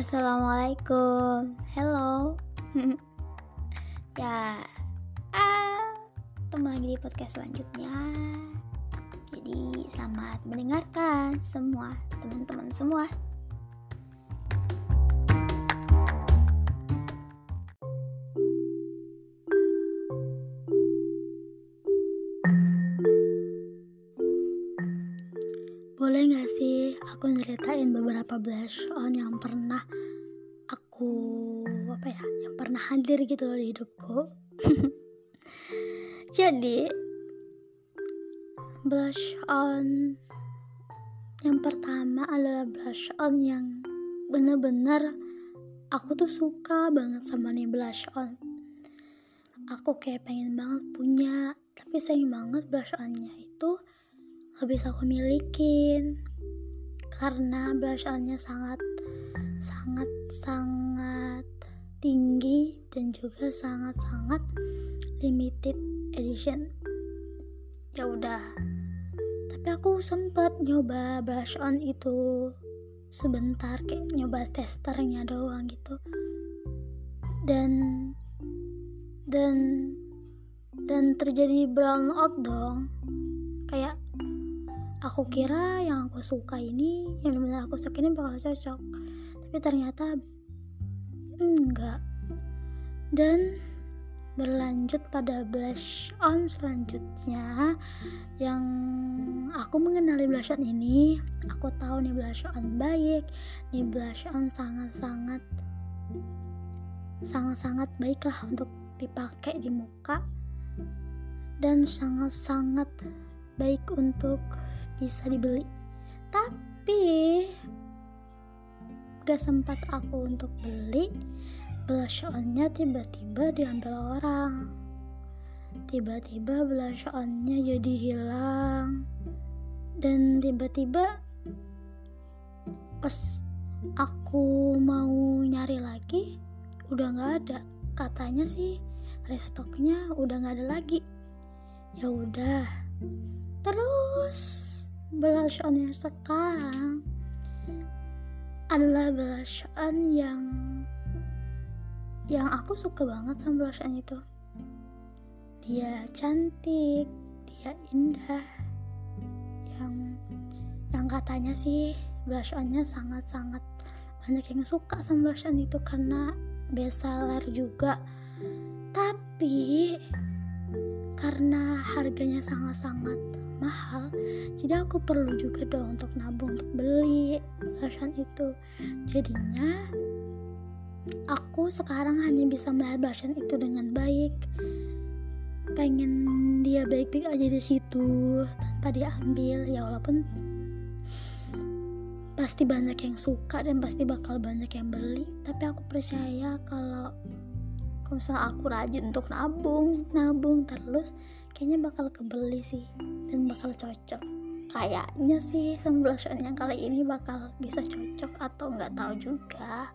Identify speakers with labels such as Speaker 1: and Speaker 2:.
Speaker 1: Assalamualaikum, hello. ya, ah, ketemu lagi di podcast selanjutnya. Jadi selamat mendengarkan semua teman-teman semua. Aku ceritain beberapa blush on yang pernah aku apa ya, yang pernah hadir gitu loh di hidupku. Jadi blush on yang pertama adalah blush on yang bener-bener aku tuh suka banget sama nih blush on. Aku kayak pengen banget punya, tapi sayang banget blush onnya itu gak bisa aku milikin karena blush onnya sangat sangat sangat tinggi dan juga sangat sangat limited edition. Ya udah. Tapi aku sempat nyoba blush on itu sebentar kayak nyoba testernya doang gitu. Dan dan dan terjadi brown out dong aku kira yang aku suka ini yang benar-benar aku suka ini bakal cocok. Tapi ternyata enggak. Dan berlanjut pada blush on selanjutnya yang aku mengenali blush on ini aku tahu nih blush on baik nih blush on sangat-sangat sangat-sangat baik lah untuk dipakai di muka dan sangat-sangat baik untuk bisa dibeli. Tapi gak sempat aku untuk beli blush onnya tiba-tiba diambil orang. Tiba-tiba blush onnya jadi hilang. Dan tiba-tiba pas aku mau nyari lagi udah nggak ada. Katanya sih restoknya udah nggak ada lagi. Ya udah terus on yang sekarang adalah on yang yang aku suka banget sama on itu. Dia cantik dia indah yang yang katanya sih blush onnya sangat-sangat banyak yang suka sama blush on itu karena bestseller juga. Tapi karena harganya sangat-sangat mahal. Jadi aku perlu juga dong untuk nabung untuk beli blushan itu. Jadinya aku sekarang hanya bisa melihat blushan itu dengan baik. Pengen dia baik-baik aja di situ tanpa diambil. Ya walaupun pasti banyak yang suka dan pasti bakal banyak yang beli. Tapi aku percaya kalau kalau misalnya aku rajin untuk nabung nabung terus kayaknya bakal kebeli sih dan bakal cocok. Kayaknya sih sama blush on yang kali ini bakal bisa cocok atau nggak tahu juga